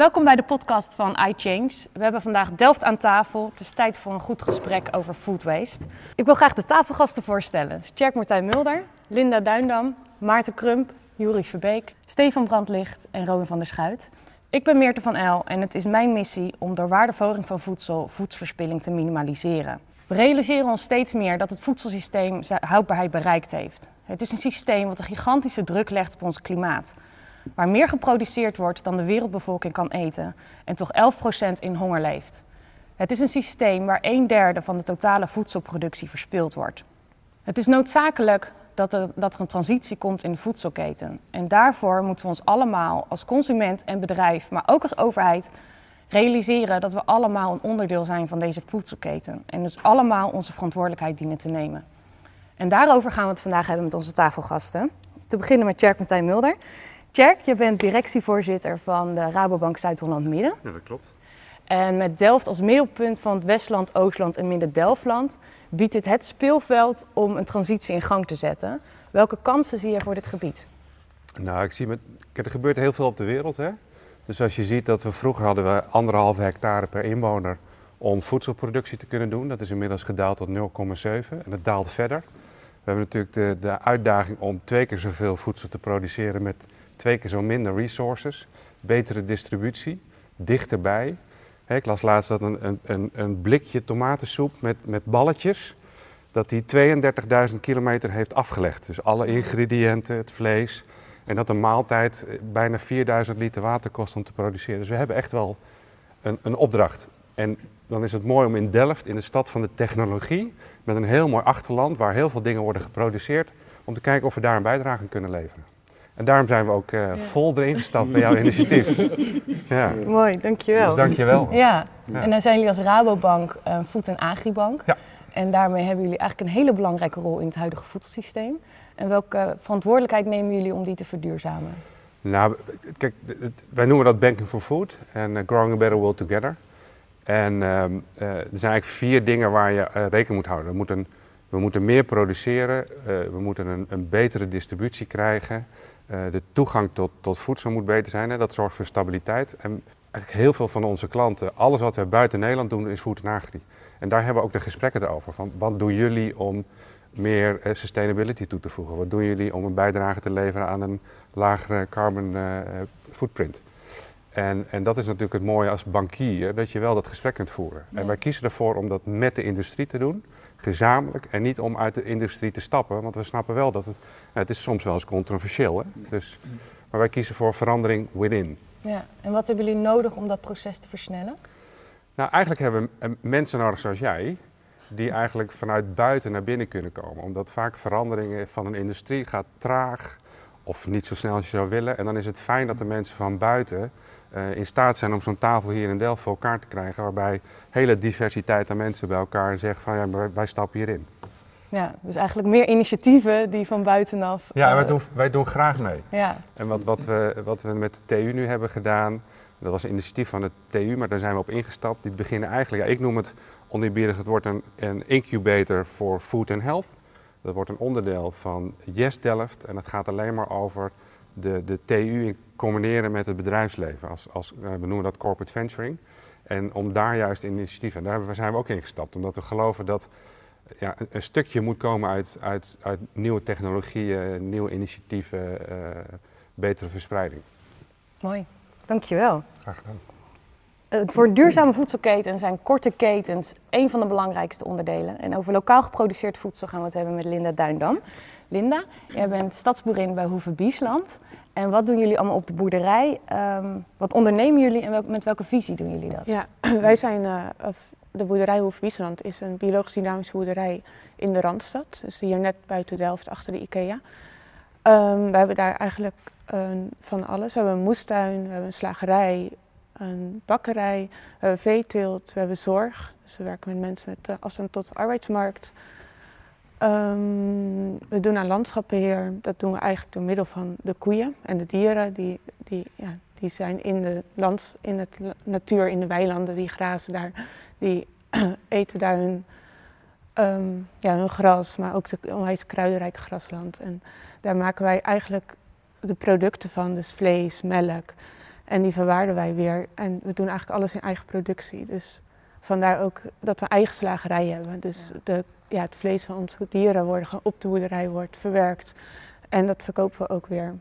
Welkom bij de podcast van iChange. We hebben vandaag Delft aan tafel. Het is tijd voor een goed gesprek over food waste. Ik wil graag de tafelgasten voorstellen. Tjerk Martijn Mulder, Linda Duindam, Maarten Krump, Juri Verbeek, Stefan Brandlicht en Robin van der Schuit. Ik ben Meerte van El en het is mijn missie om door waardeverhoging van voedsel voedselverspilling te minimaliseren. We realiseren ons steeds meer dat het voedselsysteem zijn houdbaarheid bereikt heeft. Het is een systeem wat een gigantische druk legt op ons klimaat. Waar meer geproduceerd wordt dan de wereldbevolking kan eten en toch 11% in honger leeft. Het is een systeem waar een derde van de totale voedselproductie verspild wordt. Het is noodzakelijk dat er, dat er een transitie komt in de voedselketen. En daarvoor moeten we ons allemaal als consument en bedrijf, maar ook als overheid, realiseren dat we allemaal een onderdeel zijn van deze voedselketen. En dus allemaal onze verantwoordelijkheid dienen te nemen. En daarover gaan we het vandaag hebben met onze tafelgasten. Te beginnen met Tjerk Martijn Mulder. Tjerk, je bent directievoorzitter van de Rabobank Zuid-Holland Midden. Ja, dat klopt. En met Delft als middelpunt van het Westland, Oostland en Midden-Delftland biedt dit het speelveld om een transitie in gang te zetten. Welke kansen zie je voor dit gebied? Nou, ik zie met, kijk, er gebeurt heel veel op de wereld. Hè? Dus als je ziet dat we vroeger hadden we anderhalve hectare per inwoner om voedselproductie te kunnen doen. Dat is inmiddels gedaald tot 0,7 en het daalt verder. We hebben natuurlijk de, de uitdaging om twee keer zoveel voedsel te produceren met twee keer zo minder resources. Betere distributie, dichterbij. Ik las laatst dat een, een, een blikje tomatensoep met, met balletjes, dat die 32.000 kilometer heeft afgelegd. Dus alle ingrediënten, het vlees. En dat een maaltijd bijna 4000 liter water kost om te produceren. Dus we hebben echt wel een, een opdracht. En dan is het mooi om in Delft, in de stad van de technologie, met een heel mooi achterland waar heel veel dingen worden geproduceerd, om te kijken of we daar een bijdrage kunnen leveren. En daarom zijn we ook uh, vol erin gestapt bij jouw initiatief. Ja. Mooi, dankjewel. Dus dankjewel. Ja. ja, en dan zijn jullie als Rabobank een uh, voed- en agribank. Ja. En daarmee hebben jullie eigenlijk een hele belangrijke rol in het huidige voedselsysteem. En welke verantwoordelijkheid nemen jullie om die te verduurzamen? Nou, kijk, wij noemen dat Banking for Food en uh, Growing a Better World Together. En uh, er zijn eigenlijk vier dingen waar je uh, rekening moet houden. We moeten, we moeten meer produceren, uh, we moeten een, een, betere distributie krijgen. De toegang tot, tot voedsel moet beter zijn. Hè. Dat zorgt voor stabiliteit. En eigenlijk heel veel van onze klanten, alles wat we buiten Nederland doen, is food en agri. En daar hebben we ook de gesprekken over. Van wat doen jullie om meer sustainability toe te voegen? Wat doen jullie om een bijdrage te leveren aan een lagere carbon footprint? En, en, dat is natuurlijk het mooie als bankier, dat je wel dat gesprek kunt voeren. Ja. En wij kiezen ervoor om dat met de industrie te doen, gezamenlijk, en niet om uit de industrie te stappen. Want we snappen wel dat het, het is soms wel eens controversieel is. Dus, maar wij kiezen voor verandering within. Ja, en wat hebben jullie nodig om dat proces te versnellen? Nou, eigenlijk hebben we mensen nodig zoals jij, die eigenlijk vanuit buiten naar binnen kunnen komen. Omdat vaak veranderingen van een industrie gaat traag of niet zo snel als je zou willen. En dan is het fijn dat de mensen van buiten uh, in staat zijn om zo'n tafel hier in Delft voor elkaar te krijgen. Waarbij hele diversiteit aan mensen bij elkaar zeggen van ja, wij, wij stappen hierin. Ja, dus eigenlijk meer initiatieven die van buitenaf. Ja, uh, wij, doen, wij doen graag mee. Ja. En wat, wat, we, wat we met de TU nu hebben gedaan, dat was een initiatief van de TU, maar daar zijn we op ingestapt. Die beginnen eigenlijk, ja, ik noem het oneerbiedig, het wordt een, een incubator voor food and health. Dat wordt een onderdeel van Yes Delft en dat gaat alleen maar over de, de TU combineren met het bedrijfsleven. Als, als, we noemen dat corporate venturing. En om daar juist initiatieven, en daar zijn we ook in gestapt. Omdat we geloven dat ja, een, een stukje moet komen uit, uit, uit nieuwe technologieën, nieuwe initiatieven, uh, betere verspreiding. Mooi, dankjewel. Graag gedaan. Uh, voor duurzame voedselketen zijn korte ketens een van de belangrijkste onderdelen. En over lokaal geproduceerd voedsel gaan we het hebben met Linda Duindam. Linda, jij bent stadsboerin bij Hoeve Biesland. En wat doen jullie allemaal op de boerderij? Um, wat ondernemen jullie en met welke visie doen jullie dat? Ja, wij zijn, uh, de boerderij Hoeve Biesland is een biologisch dynamische boerderij in de Randstad. Dus hier net buiten Delft, achter de IKEA. Um, we hebben daar eigenlijk uh, van alles. We hebben een moestuin, we hebben een slagerij, een bakkerij, we hebben veeteelt, we hebben zorg. Dus we werken met mensen met uh, afstand tot de arbeidsmarkt. Um, we doen aan landschapbeheer. Dat doen we eigenlijk door middel van de koeien en de dieren. Die, die, ja, die zijn in de land, in het natuur, in de weilanden, die grazen daar. Die eten daar hun, um, ja, hun gras, maar ook de onwijs kruidenrijk grasland. En daar maken wij eigenlijk de producten van, dus vlees, melk. En die verwaarden wij weer. En we doen eigenlijk alles in eigen productie. Dus vandaar ook dat we eigen slagerij hebben. Dus De, ja, het vlees van onze dieren worden gewoon op de boerderij wordt verwerkt. En dat verkopen we ook weer.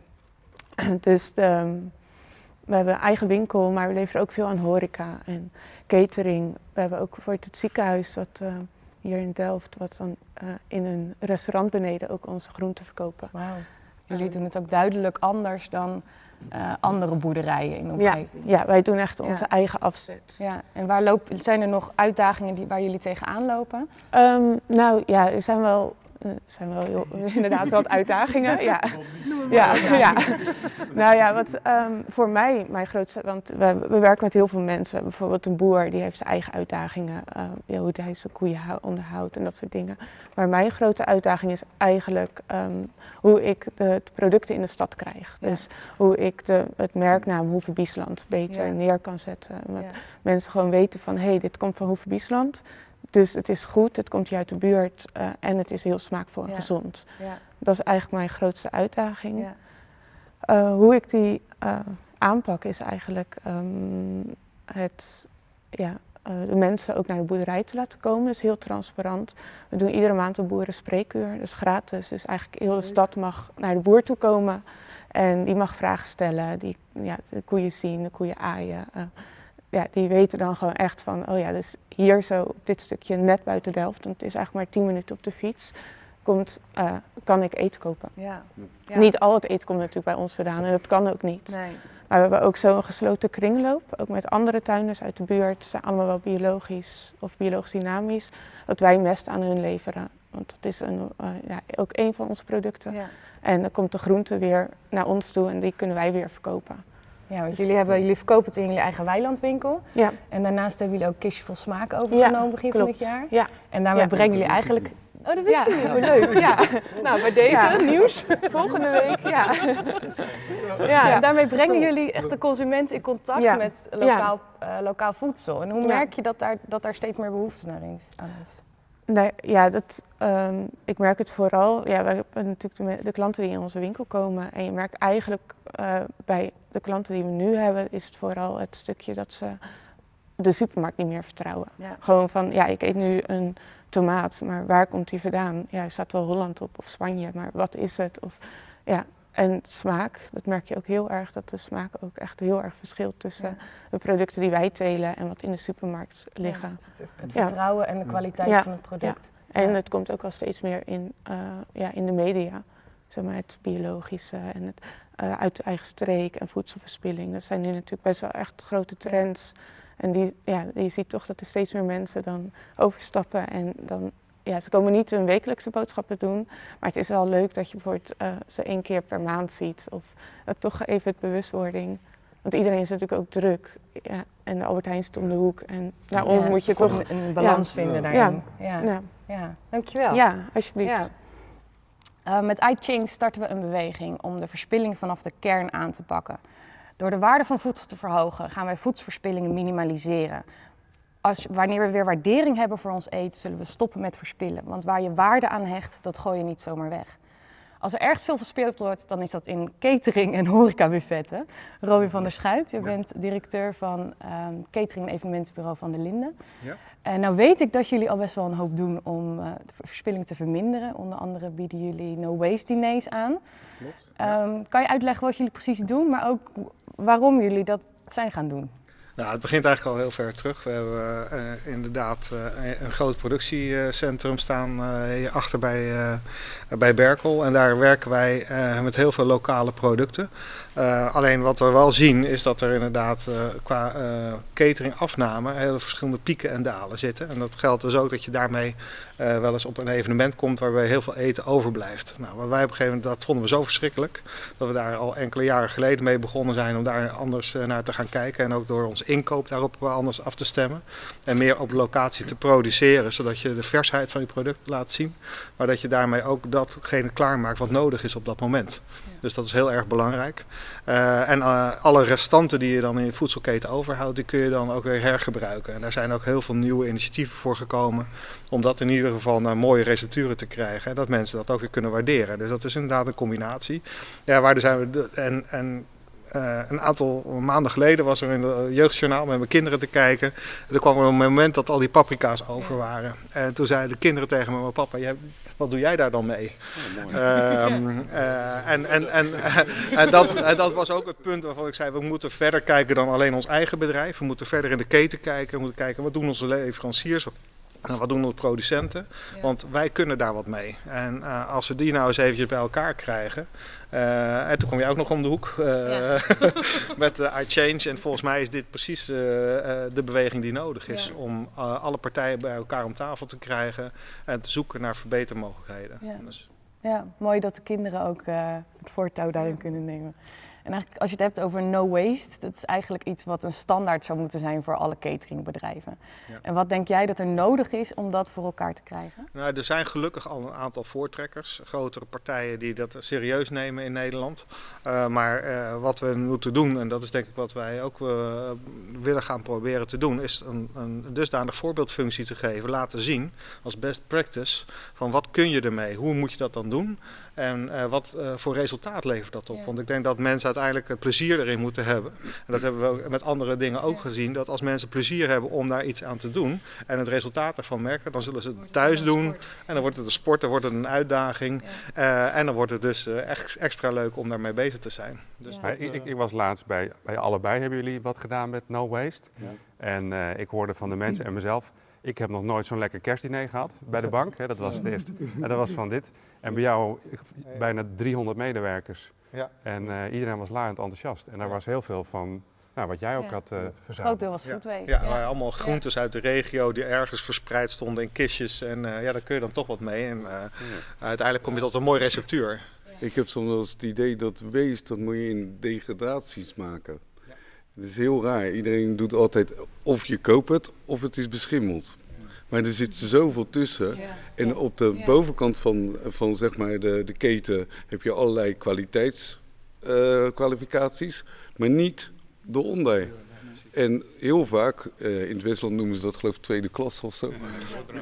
dus de, we hebben een eigen winkel, maar we leveren ook veel aan horeca en catering. We hebben ook voor het ziekenhuis dat uh, hier in Delft, wat dan uh, in een restaurant beneden ook onze groenten verkopen. Wauw. Jullie doen het ook duidelijk anders dan uh, andere boerderijen in de omgeving. Ja, ja wij doen echt onze ja. eigen afzet. Ja, en waar zijn er nog uitdagingen die, waar jullie tegenaan lopen? Um, nou ja, er zijn wel er zijn wel heel, inderdaad wat uitdagingen. Ja. Ja, ja. Nou ja, wat um, voor mij mijn grootste... Want we, we, werken met heel veel mensen. Bijvoorbeeld een boer, die heeft zijn eigen uitdagingen. Uh, hoe hij zijn koeien onderhoudt en dat soort dingen. Maar mijn grote uitdaging is eigenlijk um, hoe ik de, de, producten in de stad krijg. Ja. Dus hoe ik de, het merknaam Hoeve Biesland beter ja. neer kan zetten. Dat mensen gewoon weten van, hé, hey, dit komt van Hoeve Biesland... Dus het is goed, het komt hier uit de buurt uh, en het is heel smaakvol en ja. gezond. Ja. Dat is eigenlijk mijn grootste uitdaging. Ja. Uh, hoe ik die uh, aanpak is eigenlijk um, het, ja, de mensen ook naar de boerderij te laten komen. Dus heel transparant. We doen iedere maand een boerenspreekuur, dus gratis. Dus eigenlijk heel de stad mag naar de boer toe komen en die mag vragen stellen, die ja, de koeien zien, de koeien aaien ja, die weten dan gewoon echt van, oh ja, dus hier zo op dit stukje net buiten Delft, want het is eigenlijk maar 10 minuten op de fiets, komt, uh, kan ik eten kopen. Ja. ja. Niet al het eten komt natuurlijk bij ons vandaan en dat kan ook niet. Nee. Maar we hebben ook zo'n gesloten kringloop, ook met andere tuinders uit de buurt. Ze zijn allemaal wel biologisch of biologisch dynamisch, dat wij mest aan hun leveren. Want dat is een, uh, ja, ook een van onze producten. Ja. En dan komt de groente weer naar ons toe en die kunnen wij weer verkopen. Ja, want jullie, hebben, jullie verkopen het in jullie eigen weilandwinkel. Ja. En daarnaast hebben jullie ook Kistje vol Smaak overgenomen ja, begin klopt. van dit jaar. Ja. En daarmee brengen jullie eigenlijk... Oh, dat wist je niet. Oh, leuk. Ja. nou, bij deze nieuws. Volgende week, ja. ja. En daarmee brengen jullie echt de consument in contact met lokaal, uh, lokaal voedsel. En hoe merk je dat daar, dat daar steeds meer behoefte naar is, aan is? Nee, ja, dat, um, ik merk het vooral. Ja, we hebben natuurlijk de, de, klanten die in onze winkel komen. En je merkt eigenlijk uh, bij de klanten die we nu hebben, is het vooral het stukje dat ze de supermarkt niet meer vertrouwen. Ja. Gewoon van, ja, ik eet nu een tomaat, maar waar komt die vandaan? Ja, er staat wel Holland op of Spanje, maar wat is het? Of, ja, en smaak, dat merk je ook heel erg, dat de smaak ook echt heel erg verschilt tussen ja. de producten die wij telen en wat in de supermarkt liggen. Ja, het, vertrouwen en de kwaliteit van het product. En het komt ook al steeds meer in, uh, ja, in de media. Zeg maar het biologische en het uh, uit de eigen streek en voedselverspilling. Dat zijn nu natuurlijk best wel echt grote trends. En die, ja, je ziet toch dat er steeds meer mensen dan overstappen en dan ja, ze komen niet hun wekelijkse boodschappen doen, maar het is wel leuk dat je bijvoorbeeld uh, ze één keer per maand ziet. Of uh, toch even het bewustwording. Want iedereen is natuurlijk ook druk. Ja, en de Albert Heijn zit om de hoek. En naar ons moet je toch een, een balans ja. vinden daarin. Ja. Ja. Ja. dankjewel. Ja, alsjeblieft. Uh, met iChange starten we een beweging om de verspilling vanaf de kern aan te pakken. Door de waarde van voedsel te verhogen gaan wij voedselverspillingen minimaliseren als, wanneer we weer waardering hebben voor ons eten, zullen we stoppen met verspillen. Want waar je waarde aan hecht, dat gooi je niet zomaar weg. Als er ergens veel verspild wordt, dan is dat in catering en horecabuffetten. Robin van der Schuit, je bent directeur van um, catering en evenementenbureau van de Linde. Ja. En nou weet ik dat jullie al best wel een hoop doen om uh, de verspilling te verminderen. Onder andere bieden jullie no waste diners aan. Klopt, um, kan je uitleggen wat jullie precies doen, maar ook waarom jullie dat zijn gaan doen? Nou, het begint eigenlijk al heel ver terug. We hebben uh, inderdaad uh, een groot productiecentrum staan uh, achter bij, bij Berkel. En daar werken wij met heel veel lokale producten. alleen wat we wel zien is dat er inderdaad qua catering afname hele verschillende pieken en dalen zitten. En dat geldt dus ook dat je daarmee wel eens op een evenement komt waarbij heel veel eten overblijft. Nou, wat wij op een gegeven moment, dat vonden we zo verschrikkelijk. Dat we daar al enkele jaren geleden mee begonnen zijn om daar anders naar te gaan kijken. En ook door ons inkoop daarop anders af te stemmen. En meer op locatie te produceren, zodat je de versheid van je product laat zien. Maar dat je daarmee ook datgene klaarmaakt wat nodig is op dat moment. Dus dat is heel erg belangrijk. Uh, en uh, alle restanten die je dan in je voedselketen overhoudt, die kun je dan ook weer hergebruiken. En daar zijn ook heel veel nieuwe initiatieven voor gekomen. Om dat in ieder geval naar mooie recepturen te krijgen. En dat mensen dat ook weer kunnen waarderen. Dus dat is inderdaad een combinatie. Ja, waar zijn we. En, en eh, een aantal maanden geleden was er in het jeugdjournaal met mijn kinderen te kijken. En toen kwam er een moment dat al die paprika's over waren. En toen zeiden de kinderen tegen me, maar papa, jij, wat doe jij daar dan mee? Ehm, eh, en, en, en, en, dat, en dat was ook het punt waarvan ik zei, we moeten verder kijken dan alleen ons eigen bedrijf. We moeten verder in de keten kijken. We moeten kijken, wat doen onze leveranciers? En wat doen onze producenten? Want wij kunnen daar wat mee. En uh, als we die nou eens eventjes bij elkaar krijgen. Uh, en toen kom je ook nog om de hoek uh, ja. met iChange. En volgens mij is dit precies de beweging die nodig is. Ja. Om alle partijen bij elkaar om tafel te krijgen. En te zoeken naar verbetermogelijkheden. Ja, dus. ja mooi dat de kinderen ook het voortouw daarin kunnen nemen. En eigenlijk als je het hebt over no waste, dat is eigenlijk iets wat een standaard zou moeten zijn voor alle cateringbedrijven. Ja. En wat denk jij dat er nodig is om dat voor elkaar te krijgen? Nou, er zijn gelukkig al een aantal voortrekkers, grotere partijen die dat serieus nemen in Nederland. Uh, maar uh, wat we moeten doen, en dat is denk ik wat wij ook uh, willen gaan proberen te doen, is een, een dusdanig voorbeeldfunctie te geven, laten zien als best practice van wat kun je ermee, hoe moet je dat dan doen en wat voor resultaat levert dat op. Ja. Want ik denk dat mensen uiteindelijk het plezier erin moeten hebben. En dat hebben we met andere dingen ook gezien. Dat als mensen plezier hebben om daar iets aan te doen en het resultaat ervan merken, dan zullen ze het thuis doen. En dan wordt het een sport, dan wordt het een uitdaging. Uh, en dan wordt het dus uh, echt extra leuk om daarmee bezig te zijn. Dus ja. dat, uh... ik, ik, was laatst bij, bij allebei. Hebben jullie wat gedaan met No Waste? Ja. En ik hoorde van de mensen en mezelf. Ik heb nog nooit zo'n lekker kerstdiner gehad bij de bank. Hè, dat was het eerste. En dat was van dit. En bij jou bijna 300 medewerkers. Ja. En uh, iedereen was laaiend enthousiast. En daar was heel veel van nou, wat jij ook ja. had uh, verzameld. Groot deel was foodwaste. Ja, ja. allemaal groentes uit de regio die ergens verspreid stonden in kistjes. En uh, ja, daar kun je dan toch wat mee. En uiteindelijk kom je tot een mooi receptuur. Ik heb soms wel eens het idee dat wees, dat moet je in degradaties maken. Het is heel raar. Iedereen doet altijd of je koopt het of het is beschimmeld. Maar er zit zoveel tussen. Ja. En op de ja. bovenkant van, van zeg maar de, de keten heb je allerlei kwaliteitskwalificaties, uh, maar niet eronder. En heel vaak, uh, in het Westland noemen ze dat geloof ik tweede klas of zo.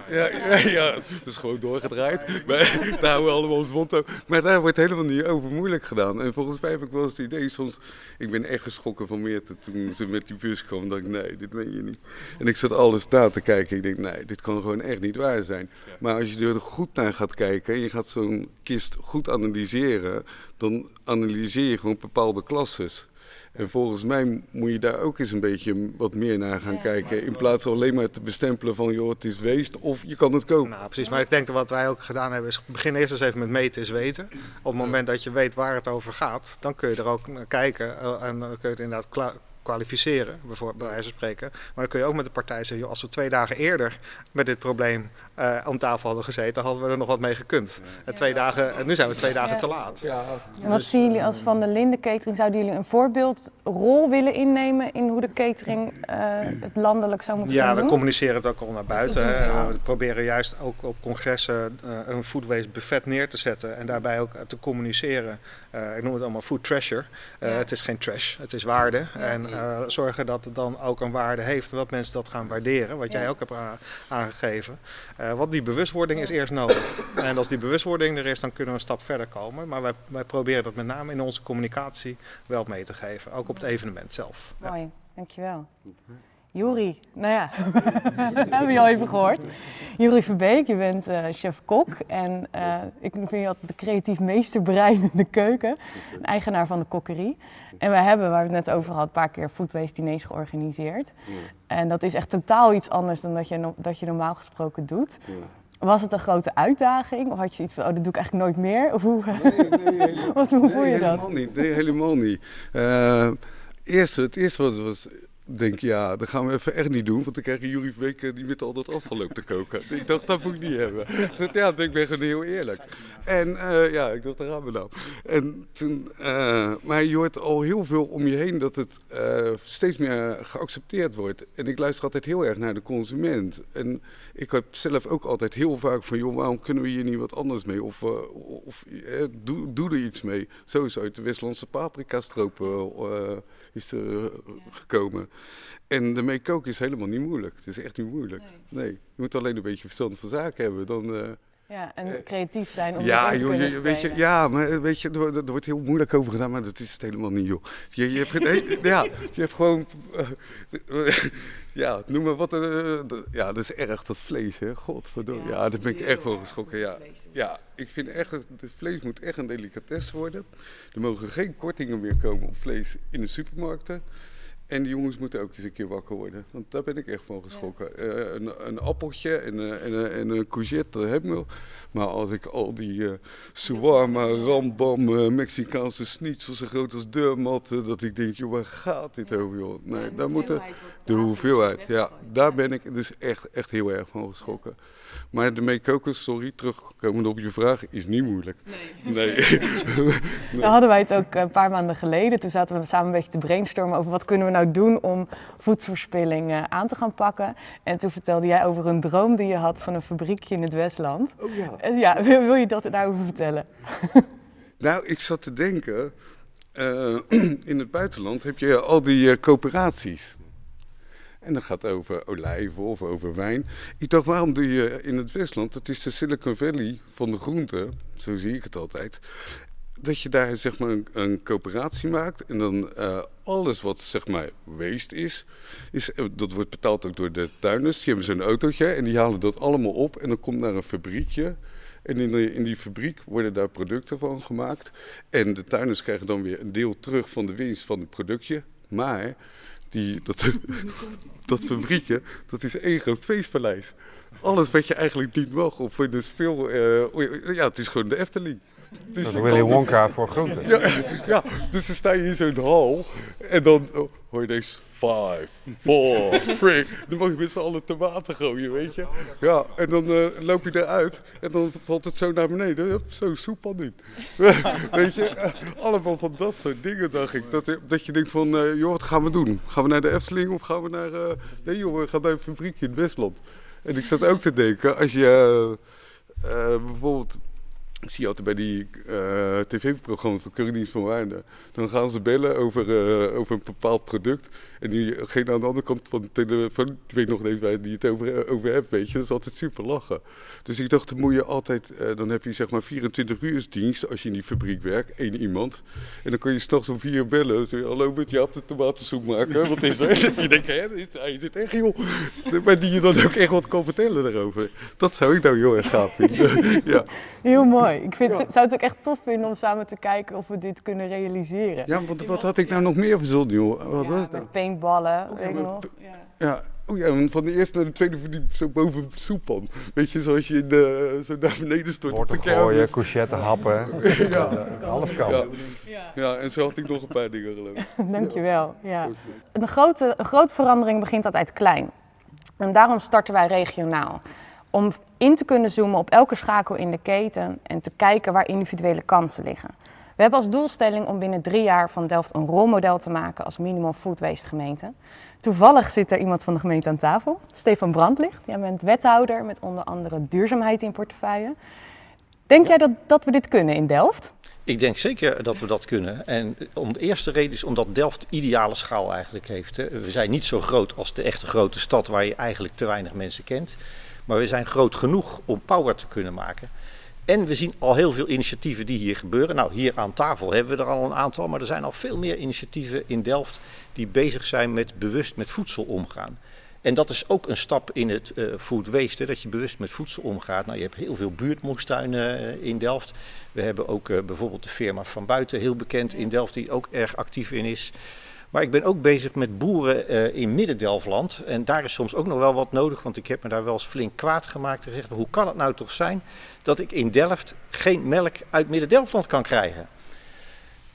Ja, ja, ja, is gewoon doorgedraaid. Maar, daar houden we allemaal ons mond. Maar daar wordt helemaal niet over moeilijk gedaan. En volgens mij heb ik wel eens het idee, soms, ik ben echt geschrokken van Meerte toen ze met die bus kwam. Dat ik, nee, dit meen je niet. En ik zat alles na te kijken. Ik denk, nee, dit kan gewoon echt niet waar zijn. Maar als je er goed naar gaat kijken en je gaat zo'n kist goed analyseren, dan analyseer je gewoon bepaalde klasses. En volgens mij moet je daar ook eens een beetje wat meer naar gaan ja. kijken. In plaats van alleen maar te bestempelen van joh, het is weest of je kan het kopen. Nou, precies. Maar ik denk dat wat wij ook gedaan hebben is begin eerst eens even met meten is weten. Op het moment dat je weet waar het over gaat, dan kun je er ook naar kijken. En dan kun je het inderdaad kwalificeren, bijvoorbeeld, bij wijze van spreken. Maar dan kun je ook met de partij zeggen, joh, als we twee dagen eerder met dit probleem uh, om tafel hadden gezeten, hadden we er nog wat mee gekund. En twee dagen, en nu zijn we twee dagen ja. te laat. Ja. En wat dus, zien jullie als Van de Linde Catering? Zouden jullie een voorbeeldrol willen innemen in hoe de catering uh, het landelijk zou moeten ja, doen? Ja, we communiceren het ook al naar buiten. Ja. We proberen juist ook op congressen uh, een food waste buffet neer te zetten en daarbij ook te communiceren. ik noem het allemaal food treasure. Het is geen trash, het is waarde. En zorgen dat het dan ook een waarde heeft en dat mensen dat gaan waarderen, wat jij ook hebt aangegeven. Uh, want die bewustwording is eerst nodig. En als die bewustwording er is, dan kunnen we een stap verder komen. Maar wij, wij proberen dat met name in onze communicatie wel mee te geven. Ook op het evenement zelf. Mooi, ja. dankjewel. Juri, nou ja, hebben we je al even gehoord. Juri Verbeek, je bent uh, chef-kok en uh, ik vind je altijd de creatief meesterbrein in de keuken. Eigenaar van de kokkerie. En we hebben, waar we het net over hadden, een paar keer food waste diners georganiseerd. Ja. En dat is echt totaal iets anders dan dat je, dat je normaal gesproken doet. Ja. Was het een grote uitdaging? Of had je iets van, oh, dat doe ik eigenlijk nooit meer? Of hoe, nee, nee, Wat, hoe nee, voel je dat? Helemaal niet, nee, helemaal niet. Uh, eerst, het eerste was, was denk, ja, dat gaan we even echt niet doen. Want dan krijg je Jurie Verbeek die met al dat afval te koken. ik dacht, dat moet ik niet hebben. ja, ik ben gewoon heel eerlijk. En uh, ja, ik dacht, daar gaan we nou. En toen, uh, maar je hoort al heel veel om je heen dat het steeds meer geaccepteerd wordt. En ik luister altijd heel erg naar de consument. En ik heb zelf ook altijd heel vaak van, joh, waarom kunnen we hier niet wat anders mee? Of, of doe, doe er iets mee. Zo is uit de Westlandse paprika-stroop is er gekomen. En ermee koken is helemaal niet moeilijk. Het is echt niet moeilijk. Nee. nee. Je moet alleen een beetje verstand van zaken hebben. Dan, uh, Ja, en creatief zijn om Ja, te joh, kunnen je, weet je, ja, maar eh, weet je, er, wordt- er wordt heel moeilijk over gedaan, maar dat is het helemaal niet, joh. Je, je, hebt, geen- ja, je hebt gewoon, eh, ja, noem maar wat, eh, ja, dat is erg, dat vlees, hè, godverdomme. Ja, daar ben ik echt erg geschrokken, ja. Ja, ik vind echt, het vlees moet echt een delicatesse worden. Er mogen geen kortingen meer komen op vlees in de supermarkten. En die jongens moeten ook eens een keer wakker worden. Want daar ben ik echt van geschrokken. Eh, een, een appeltje en, eh, en, eh, en een courgette, dat heb ik wel. Maar als ik al die eh shawarma, rambam, eh, Mexicaanse schnitzel zo groot als deurmatten... dat ik denk, joh, waar gaat dit over, joh? Nee, daar moeten... De hoeveelheid, ja. Daar ben ik dus echt, echt heel erg van geschrokken. Maar de meekoken, sorry, terugkomend op je vraag, is niet moeilijk. Nee. Daar hadden wij het ook een paar maanden geleden. Toen zaten we samen een beetje te brainstormen over wat kunnen we nou doen om voedselverspilling eh, aan te gaan pakken. En toen vertelde jij over een droom die je had van een fabriekje in het Westland. Oh ja. Ja, wil, wil je dat daarover vertellen? Nou, ik zat te denken, eh, in het buitenland heb je al die eh, coöperaties. En dat gaat over olijven of over wijn. Ik dacht, waarom doe je in het Westland, dat is de Silicon Valley van de groenten, zo zie ik het altijd. Dat je daar zeg maar een, een coöperatie maakt en dan eh, alles wat zeg maar waste is, is, eh, dat wordt betaald ook door de tuinders. Die hebben zo'n autootje en die halen dat allemaal op en dan komt naar een fabriekje. En in, in die fabriek worden daar producten van gemaakt. En de tuinders krijgen dan weer een deel terug van de winst van het productje. Maar die, dat, dat fabriekje, dat is één groot feestpaleis. Alles wat je eigenlijk niet mag. Of in de speel... eh, ja, het is gewoon de Efteling. Dus Dat je Willy Wonka voor groenten. ja, ja, dus dan sta je in zo'n hal en dan oh, hoor je deze five, four, three. Dan mag je met z'n allen tomaten gooien, weet je. Ja, en dan eh, loop je eruit en dan valt het zo naar beneden. Zo soep al niet. weet je, eh, allemaal van dat soort dingen dacht ik. Dat, dat je denkt van, eh, joh, wat gaan we doen? Gaan we naar de Efteling of gaan we naar... nee joh, we gaan naar een fabriekje in het Westland. En ik zat ook te denken, als je bijvoorbeeld ik zie altijd bij die eh, tv-programma's van Caroline van Waarden. Dan gaan ze bellen over, eh, over een bepaald product. En diegene aan de andere kant van de telefoon, ik weet nog niet waar die het over, over hebt, weet je. Dat is altijd super lachen. Dus ik dacht, dan moet je altijd, eh, dan heb je zeg maar 24 uur dienst als je in die fabriek werkt, één iemand. En dan kun je s'nachts om vier bellen. Zeg je, hallo, met je de tomatensoep maken? Wat is er? je denkt, hè, hij zit echt joh. Maar die je dan ook echt wat kan vertellen daarover. Dat zou ik nou heel erg gaaf vinden. ja. Heel mooi. Ik vind, zou het ook echt tof vinden om samen te kijken of we dit kunnen realiseren. Ja, want wat had ik nou nog meer verzonnen, joh? Wat was het nou? Met paintballen, weet ik nog. Ja, oh ja, van de eerste naar de tweede verdieping zo boven de soeppan. Weet je, zoals je in de, zo naar beneden stort op de Wortel gooien, happen. Ja. Alles kan. Ja. ja, en zo had ik nog een paar dingen geloof. Dankjewel. Ja. Een, grote, een grote verandering begint altijd klein. En daarom starten wij regionaal. Om in te kunnen zoomen op elke schakel in de keten en te kijken waar individuele kansen liggen. We hebben als doelstelling om binnen drie jaar van Delft een rolmodel te maken als minimal food waste gemeente. Toevallig zit er iemand van de gemeente aan tafel, Stefan Brandlicht. Jij bent wethouder met onder andere duurzaamheid in portefeuille. Denk jij dat, dat we dit kunnen in Delft? Ik denk zeker dat we dat kunnen. En om de eerste reden is omdat Delft ideale schaal eigenlijk heeft. We zijn niet zo groot als de echte grote stad waar je eigenlijk te weinig mensen kent. Maar we zijn groot genoeg om power te kunnen maken. En we zien al heel veel initiatieven die hier gebeuren. Nou, hier aan tafel hebben we er al een aantal, maar er zijn al veel meer initiatieven in Delft die bezig zijn met bewust met voedsel omgaan. En dat is ook een stap in het eh, food waste, dat je bewust met voedsel omgaat. Nou, je hebt heel veel buurtmoestuinen eh, in Delft. We hebben ook eh, bijvoorbeeld de firma Van Buiten, heel bekend in Delft, die ook erg actief in is. Maar ik ben ook bezig met boeren eh, in Midden-Delftland. En daar is soms ook nog wel wat nodig, want ik heb me daar wel eens flink kwaad gemaakt. En gezegd, hoe kan het nou toch zijn dat ik in Delft geen melk uit Midden-Delftland kan krijgen?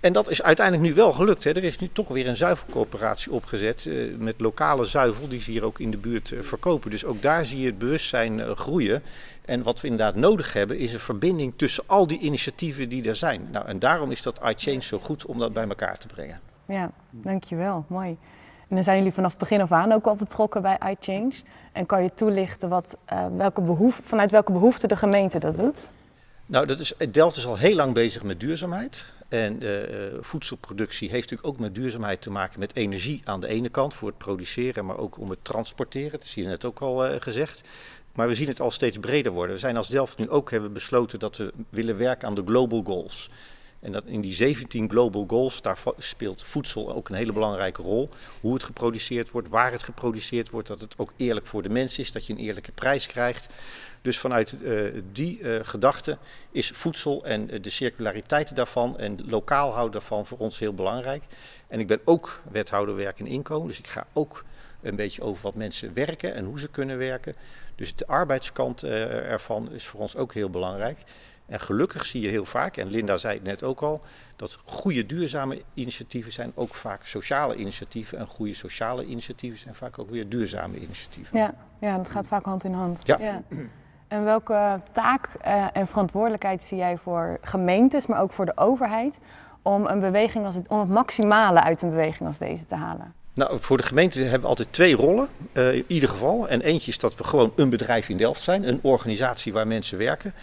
En dat is uiteindelijk nu wel gelukt. Hè. Er is nu toch weer een zuivelcoöperatie opgezet eh, met lokale zuivel die ze hier ook in de buurt eh, verkopen. Dus ook daar zie je het bewustzijn groeien. En wat we inderdaad nodig hebben is een verbinding tussen al die initiatieven die er zijn. Nou, en daarom is dat iChange zo goed om dat bij elkaar te brengen. Ja, dankjewel. Mooi. En dan zijn jullie vanaf begin af aan ook al betrokken bij iChange. En kan je toelichten wat, eh, welke behoef, vanuit welke behoefte de gemeente dat doet? Nou, dat is, Delft is al heel lang bezig met duurzaamheid. En uh, voedselproductie heeft natuurlijk ook met duurzaamheid te maken met energie aan de ene kant voor het produceren, maar ook om het transporteren. Dat zie je net ook al gezegd. Maar we zien het al steeds breder worden. We zijn als Delft nu ook hebben besloten dat we willen werken aan de global goals. En dat in die 17 global goals, daar speelt voedsel ook een hele belangrijke rol. Hoe het geproduceerd wordt, waar het geproduceerd wordt, dat het ook eerlijk voor de mens is, dat je een eerlijke prijs krijgt. Dus vanuit uh, die uh, gedachte is voedsel en uh, de circulariteit daarvan en lokaal houden daarvan voor ons heel belangrijk. En ik ben ook wethouder werk en inkomen, dus ik ga ook een beetje over wat mensen werken en hoe ze kunnen werken. Dus de arbeidskant ervan is voor ons ook heel belangrijk. En gelukkig zie je heel vaak, en Linda zei het net ook al, dat goede duurzame initiatieven zijn ook vaak sociale initiatieven. En goede sociale initiatieven zijn vaak ook weer duurzame initiatieven. Ja, ja dat gaat vaak hand in hand. Ja. ja. En welke taak uh, en verantwoordelijkheid zie jij voor gemeentes, maar ook voor de overheid, om, een beweging als het, om het maximale uit een beweging als deze te halen? Nou, voor de gemeente hebben we altijd twee rollen, uh, in ieder geval. En eentje is dat we gewoon een bedrijf in Delft zijn, een organisatie waar mensen werken.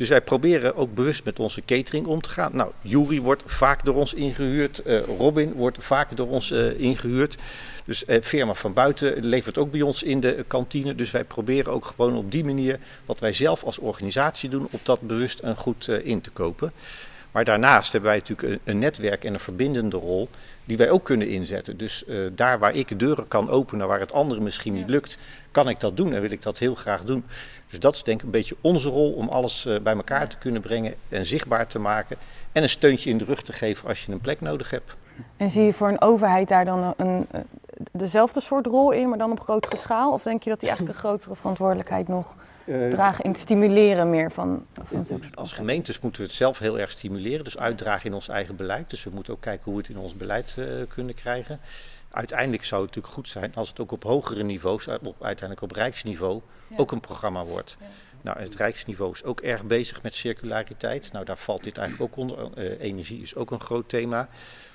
Dus wij proberen ook bewust met onze catering om te gaan. Nou, Jury wordt vaak door ons ingehuurd. Uh, Robin wordt vaak door ons uh, ingehuurd. Dus uh, firma van buiten levert ook bij ons in de kantine. Dus wij proberen ook gewoon op die manier wat wij zelf als organisatie doen, op dat bewust en goed in te kopen. Maar daarnaast hebben wij natuurlijk een, netwerk en een verbindende rol die wij ook kunnen inzetten. Dus daar waar ik deuren kan openen, waar het andere misschien niet lukt, kan ik dat doen en wil ik dat heel graag doen. Dus dat is denk ik een beetje onze rol om alles uh, bij elkaar te kunnen brengen en zichtbaar te maken. En een steuntje in de rug te geven als je een plek nodig hebt. En zie je voor een overheid daar dan een, een, dezelfde soort rol in, maar dan op grotere schaal? Of denk je dat die eigenlijk een grotere verantwoordelijkheid nog uh, dragen in het stimuleren meer van, van Als gemeentes moeten we het zelf heel erg stimuleren, dus uitdragen in ons eigen beleid. Dus we moeten ook kijken hoe we het in ons beleid uh, kunnen krijgen uiteindelijk zou het natuurlijk goed zijn als het ook op hogere niveaus, op, uiteindelijk op rijksniveau, ja. ook een programma wordt. Ja. Nou, het rijksniveau is ook erg bezig met circulariteit. Nou, daar valt dit eigenlijk ook onder. Uh, energie is ook een groot thema.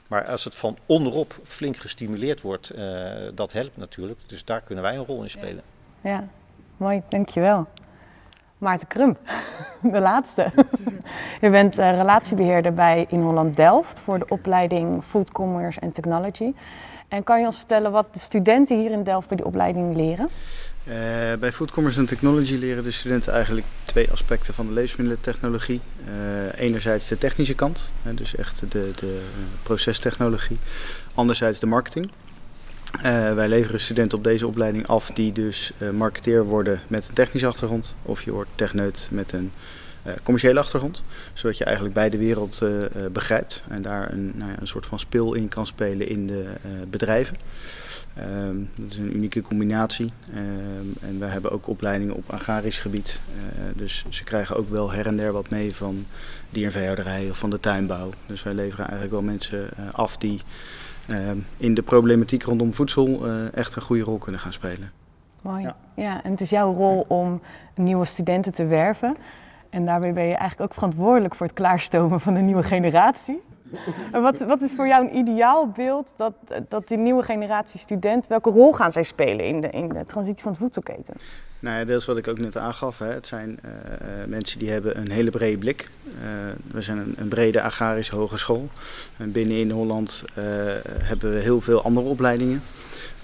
Maar als het van onderop flink gestimuleerd wordt, uh, dat helpt natuurlijk. Dus daar kunnen wij een rol in spelen. Ja, ja. mooi, dankjewel. Maarten Krump, de laatste. Je bent uh, relatiebeheerder bij In Holland Delft voor de opleiding Food Commerce and Technology. En kan je ons vertellen wat de studenten hier in Delft bij die opleiding leren? Uh, bij Food Commerce and Technology leren de studenten eigenlijk twee aspecten van de levensmiddelentechnologie. Uh, enerzijds de technische kant, dus echt de, de procestechnologie. Anderzijds de marketing. Uh, wij leveren studenten op deze opleiding af die dus marketeer worden met een technische achtergrond. Of je wordt techneut met een uh, commerciële achtergrond. Zodat je eigenlijk beide wereld begrijpt en daar een, nou ja, een soort van speel in kan spelen in de bedrijven. Um, dat is een unieke combinatie. Um, en we hebben ook opleidingen op agrarisch gebied. dus ze krijgen ook wel her en der wat mee van dier- en veehouderij of van de tuinbouw. Dus wij leveren eigenlijk wel mensen af die in de problematiek rondom voedsel echt een goede rol kunnen gaan spelen. Mooi. Ja. ja, en het is jouw rol om nieuwe studenten te werven. En daarbij ben je eigenlijk ook verantwoordelijk voor het klaarstomen van de nieuwe generatie. Wat, wat is voor jou een ideaal beeld dat, dat die nieuwe generatie student, welke rol gaan zij spelen in de, in de transitie van de voedselketen? Nou ja, deels wat ik ook net aangaf. Hè. Het zijn uh, mensen die hebben een hele brede blik. Uh, we zijn een, een, brede agrarische hogeschool. En binnen in Holland hebben we heel veel andere opleidingen.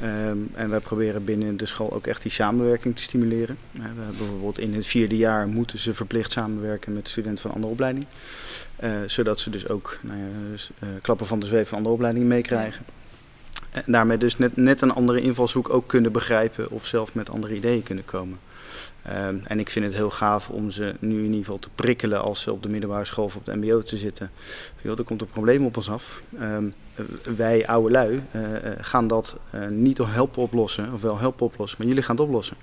Um, en wij proberen binnen de school ook echt die samenwerking te stimuleren. We hebben bijvoorbeeld in het vierde jaar moeten ze verplicht samenwerken met studenten van andere opleiding. Uh, zodat ze dus ook nou ja, dus, uh, klappen van de zweef van andere opleidingen meekrijgen. En daarmee dus net, net een andere invalshoek ook kunnen begrijpen of zelf met andere ideeën kunnen komen. Um, en ik vind het heel gaaf om ze nu in ieder geval te prikkelen als ze op de middelbare school of op de mbo te zitten. Yo, er komt een probleem op ons af. Um, wij oude lui uh, gaan dat uh, niet helpen oplossen, of wel helpen oplossen, maar jullie gaan het oplossen.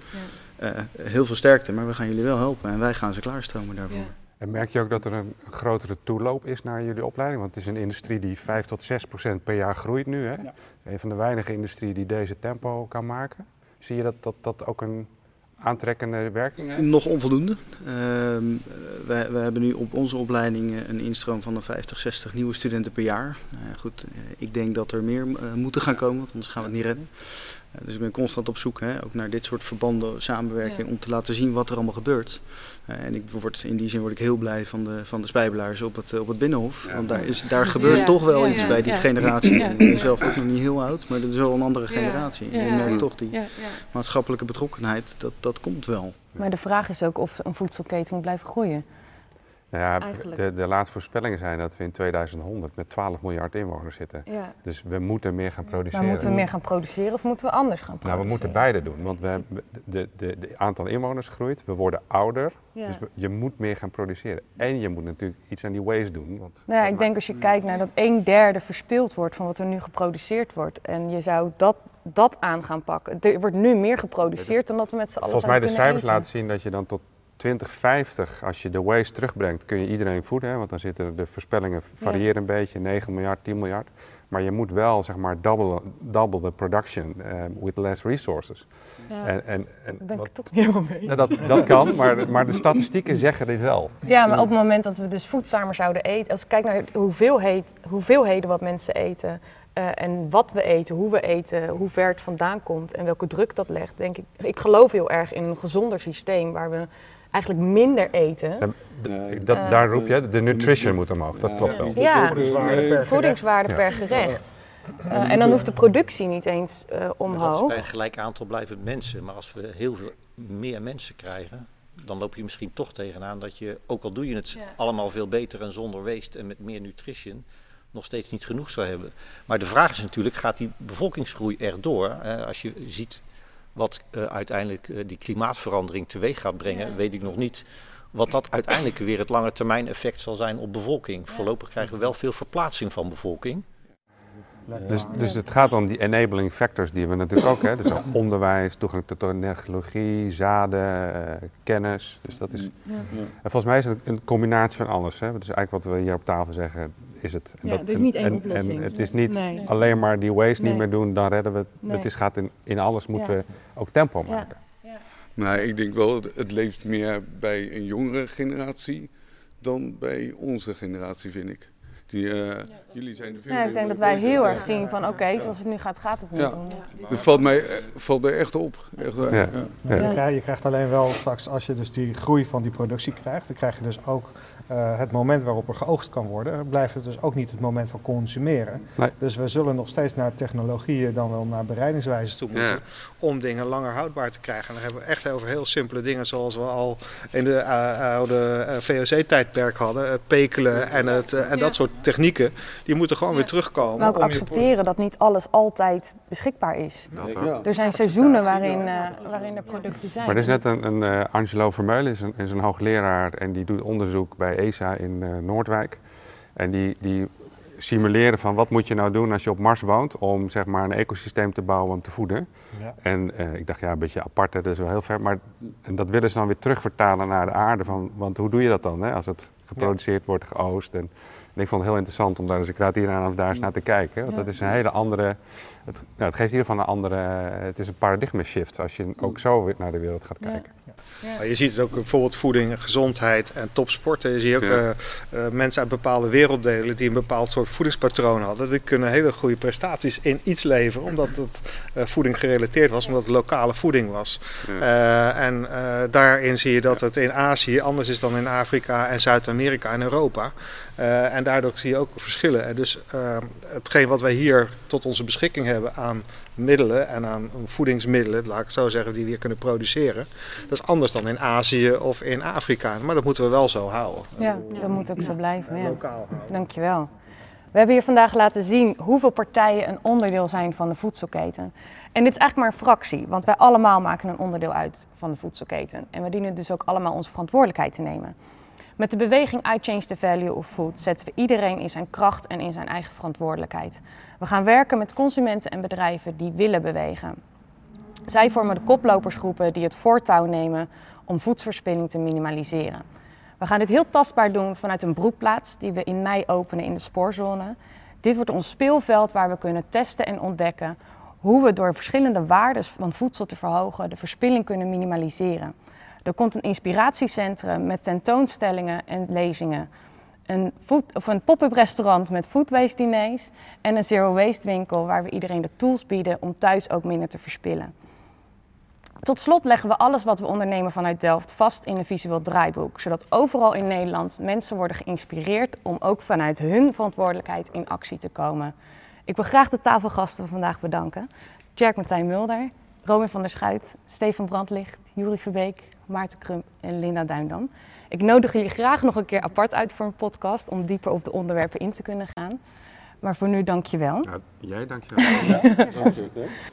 Ja. Uh, heel veel sterkte, maar we gaan jullie wel helpen en wij gaan ze klaarstromen daarvoor. Ja. En merk je ook dat er een grotere toeloop is naar jullie opleiding? Want het is een industrie die 5 tot 6 procent per jaar groeit nu. Hè? Ja. Een van de weinige industrieën die deze tempo kan maken. Zie je dat dat, dat ook een aantrekkende werking heeft? Nog onvoldoende. Uh, wij, wij, hebben nu op onze opleiding een instroom van de 50, 60 nieuwe studenten per jaar. Uh, goed, uh, ik denk dat er meer uh, moeten gaan komen, want anders gaan we het niet redden. Dus ik ben constant op zoek, hè, ook naar dit soort verbanden, samenwerking, ja. om te laten zien wat er allemaal gebeurt. en ik word, in die zin word ik heel blij van de, van de spijbelaars op het, op het Binnenhof. Ja. Want daar, is, daar gebeurt toch wel iets bij die generatie. Ik ben zelf ook nog niet heel oud, maar dat is wel een andere generatie. En merkt toch die maatschappelijke betrokkenheid, dat, dat komt wel. Maar de vraag is ook of een voedselketen moet blijven groeien. Nou ja, Eigenlijk. de, de laatste voorspellingen zijn dat we in 2100 met 12 miljard inwoners zitten. Ja. Dus we moeten meer gaan produceren. Maar moeten we meer gaan produceren of moeten we anders gaan produceren? Nou, we moeten beide doen, want we, hebben- de, de, de aantal inwoners groeit, we worden ouder, Ja. dus we- je moet meer gaan produceren. En je moet natuurlijk iets aan die waste doen. Want Nou ja, ik denk als je kijkt naar dat een derde verspild wordt van wat er nu geproduceerd wordt. En je zou dat, dat aan gaan pakken. Er wordt nu meer geproduceerd dan dat we met z'n allen volgens mij de cijfers laten zien dat je dan tot 2050, als je de waste terugbrengt, kun je iedereen voeden. Hè? Want dan zitten de voorspellingen variëren een beetje, 9 miljard, 10 miljard. Maar je moet wel, zeg maar, double, double the production eh, with less resources. Ja, En, en, en daar ben ik wat- toch niet helemaal mee. Ja, dat, dat kan, maar, maar de statistieken zeggen dit wel. Ja, maar op het moment dat we dus voedzamer zouden eten, als ik kijk naar hoeveelheid, hoeveelheden wat mensen eten eh, en wat we eten, hoe we eten, hoe ver het vandaan komt en welke druk dat legt, denk ik. Ik geloof heel erg in een gezonder systeem waar we eigenlijk minder eten. Ja, dat, daar roep je, de nutrition moet omhoog, dat klopt wel. Ja, Voedingswaarde per gerecht. Eh, en dan hoeft de productie niet eens eh, is omhoog. bij een gelijk aantal blijven mensen. Maar als we heel veel meer mensen krijgen, dan loop je misschien toch tegenaan dat je, ook al doe je het Ja. allemaal veel beter en zonder waste en met meer nutrition, nog steeds niet genoeg zou hebben. Maar de vraag is natuurlijk, gaat die bevolkingsgroei erdoor? Eh, als je ziet wat eh, uiteindelijk eh, die klimaatverandering teweeg gaat brengen, Ja. weet ik nog niet wat dat uiteindelijk weer het lange termijn effect zal zijn op bevolking. Voorlopig krijgen we wel veel verplaatsing van bevolking. Dus, dus het gaat om die enabling factors die we natuurlijk ook hebben. Dus ook onderwijs, toegang tot technologie, zaden, eh, kennis. Dus dat is, en volgens mij is het een combinatie van alles. Hè. Dus eigenlijk wat we hier op tafel zeggen, is het. En Ja, dat- er is niet één en, oplossing. En het is niet Nee. alleen maar die waste Nee. niet meer doen, dan redden we het. Nee. Het is, gaat in, in alles moeten Ja. we ook tempo Ja. maken. Maar ik denk wel, het leeft meer bij een jongere generatie dan bij onze generatie, vind ik. Die, eh, Jullie zijn er veel Ja, ik denk dat wij heel erg zien van oké, zoals het nu gaat, gaat het niet. Ja. Dat valt mij, eh, valt mij echt op. Echt waar. Ja. Ja. Ja. Je, krijgt, je krijgt alleen wel straks, als je dus die groei van die productie krijgt, dan krijg je dus ook eh, het moment waarop er geoogst kan worden, blijft het dus ook niet het moment van consumeren. Nee. Dus we zullen nog steeds naar technologieën, dan wel naar bereidingswijzen toe moeten, Ja. om dingen langer houdbaar te krijgen. En dan hebben we echt over heel simpele dingen, zoals we al in de eh, oude VOC-tijdperk hadden, het pekelen en, het, en dat soort technieken, die moeten gewoon weer terugkomen. Maar ook om je accepteren dat niet alles altijd beschikbaar is. Er zijn seizoenen waarin, eh, waarin er producten zijn. Maar er is net een, een eh, Angelo Vermeulen, is een, is een hoogleraar en die doet onderzoek bij ESA in eh, Noordwijk. En die, die simuleren van wat moet je nou doen als je op Mars woont om zeg maar een ecosysteem te bouwen om te voeden. Ja. En eh, ik dacht ja, een beetje apart, hè, dat is wel heel ver. Maar en dat willen ze dan weer terugvertalen naar de aarde. Van, want hoe doe je dat dan hè, als het geproduceerd wordt, geoost? En, en ik vond het heel interessant om daar, dus ik raad hier aan om daar eens naar te kijken. Want Ja. dat is een hele andere, het, nou, het geeft in ieder geval een andere, het is een paradigma shift als je ook zo weer naar de wereld gaat Ja. kijken. Maar je ziet het ook bijvoorbeeld voeding, gezondheid en topsporten. Je ziet ook Ja. eh, eh, mensen uit bepaalde werelddelen die een bepaald soort voedingspatroon hadden. Die kunnen hele goede prestaties in iets leveren, omdat het eh, voeding gerelateerd was, omdat het lokale voeding was. Ja. Eh, en eh, daarin zie je dat het in Azië anders is dan in Afrika en Zuid-Amerika en Europa. Eh, en daardoor zie je ook verschillen. En dus eh, hetgeen wat wij hier tot onze beschikking hebben aan middelen en aan voedingsmiddelen, laat ik het zo zeggen, die we hier kunnen produceren. Dat is anders dan in Azië of in Afrika. Maar dat moeten we wel zo houden. Ja, dat moet ook zo blijven. Ja. Lokaal houden. Dankjewel. We hebben hier vandaag laten zien hoeveel partijen een onderdeel zijn van de voedselketen. En dit is eigenlijk maar een fractie, want wij allemaal maken een onderdeel uit van de voedselketen. En we dienen dus ook allemaal onze verantwoordelijkheid te nemen. Met de beweging I Change the Value of Food zetten we iedereen in zijn kracht en in zijn eigen verantwoordelijkheid. We gaan werken met consumenten en bedrijven die willen bewegen. Zij vormen de koplopersgroepen die het voortouw nemen om voedselverspilling te minimaliseren. We gaan dit heel tastbaar doen vanuit een broedplaats die we in mei openen in de spoorzone. Dit wordt ons speelveld waar we kunnen testen en ontdekken hoe we door verschillende waarden van voedsel te verhogen de verspilling kunnen minimaliseren. Er komt een inspiratiecentrum met tentoonstellingen en lezingen. Een, food, of een pop-up restaurant met food waste diners en een zero waste winkel waar we iedereen de tools bieden om thuis ook minder te verspillen. Tot slot leggen we alles wat we ondernemen vanuit Delft vast in een visueel draaiboek, zodat overal in Nederland mensen worden geïnspireerd om ook vanuit hun verantwoordelijkheid in actie te komen. Ik wil graag de tafelgasten van vandaag bedanken. Jerk Martijn Mulder, Robin van der Schuit, Stefan Brandlicht, Juri Verbeek, Maarten Krump en Linda Duindam. Ik nodig jullie graag nog een keer apart uit voor een podcast om dieper op de onderwerpen in te kunnen gaan. Maar voor nu dank je wel. Nou, jij dankjewel.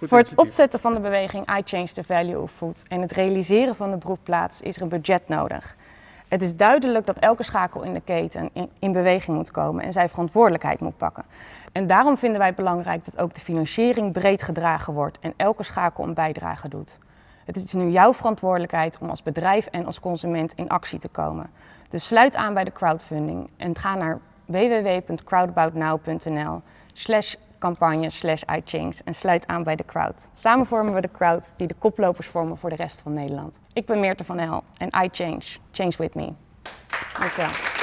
Voor het opzetten van de beweging I Change the Value of Food en het realiseren van de broedplaats is er een budget nodig. Het is duidelijk dat elke schakel in de keten in, in beweging moet komen en zij verantwoordelijkheid moet pakken. En daarom vinden wij het belangrijk dat ook de financiering breed gedragen wordt en elke schakel een bijdrage doet. Het is nu jouw verantwoordelijkheid om als bedrijf en als consument in actie te komen. Dus sluit aan bij de crowdfunding en ga naar www.crowdaboutnow.nl slash campagne slash iChange en sluit aan bij de crowd. Samen vormen we de crowd die de koplopers vormen voor de rest van Nederland. Ik ben Meerte van Hel en iChange. Change with me. Dankjewel.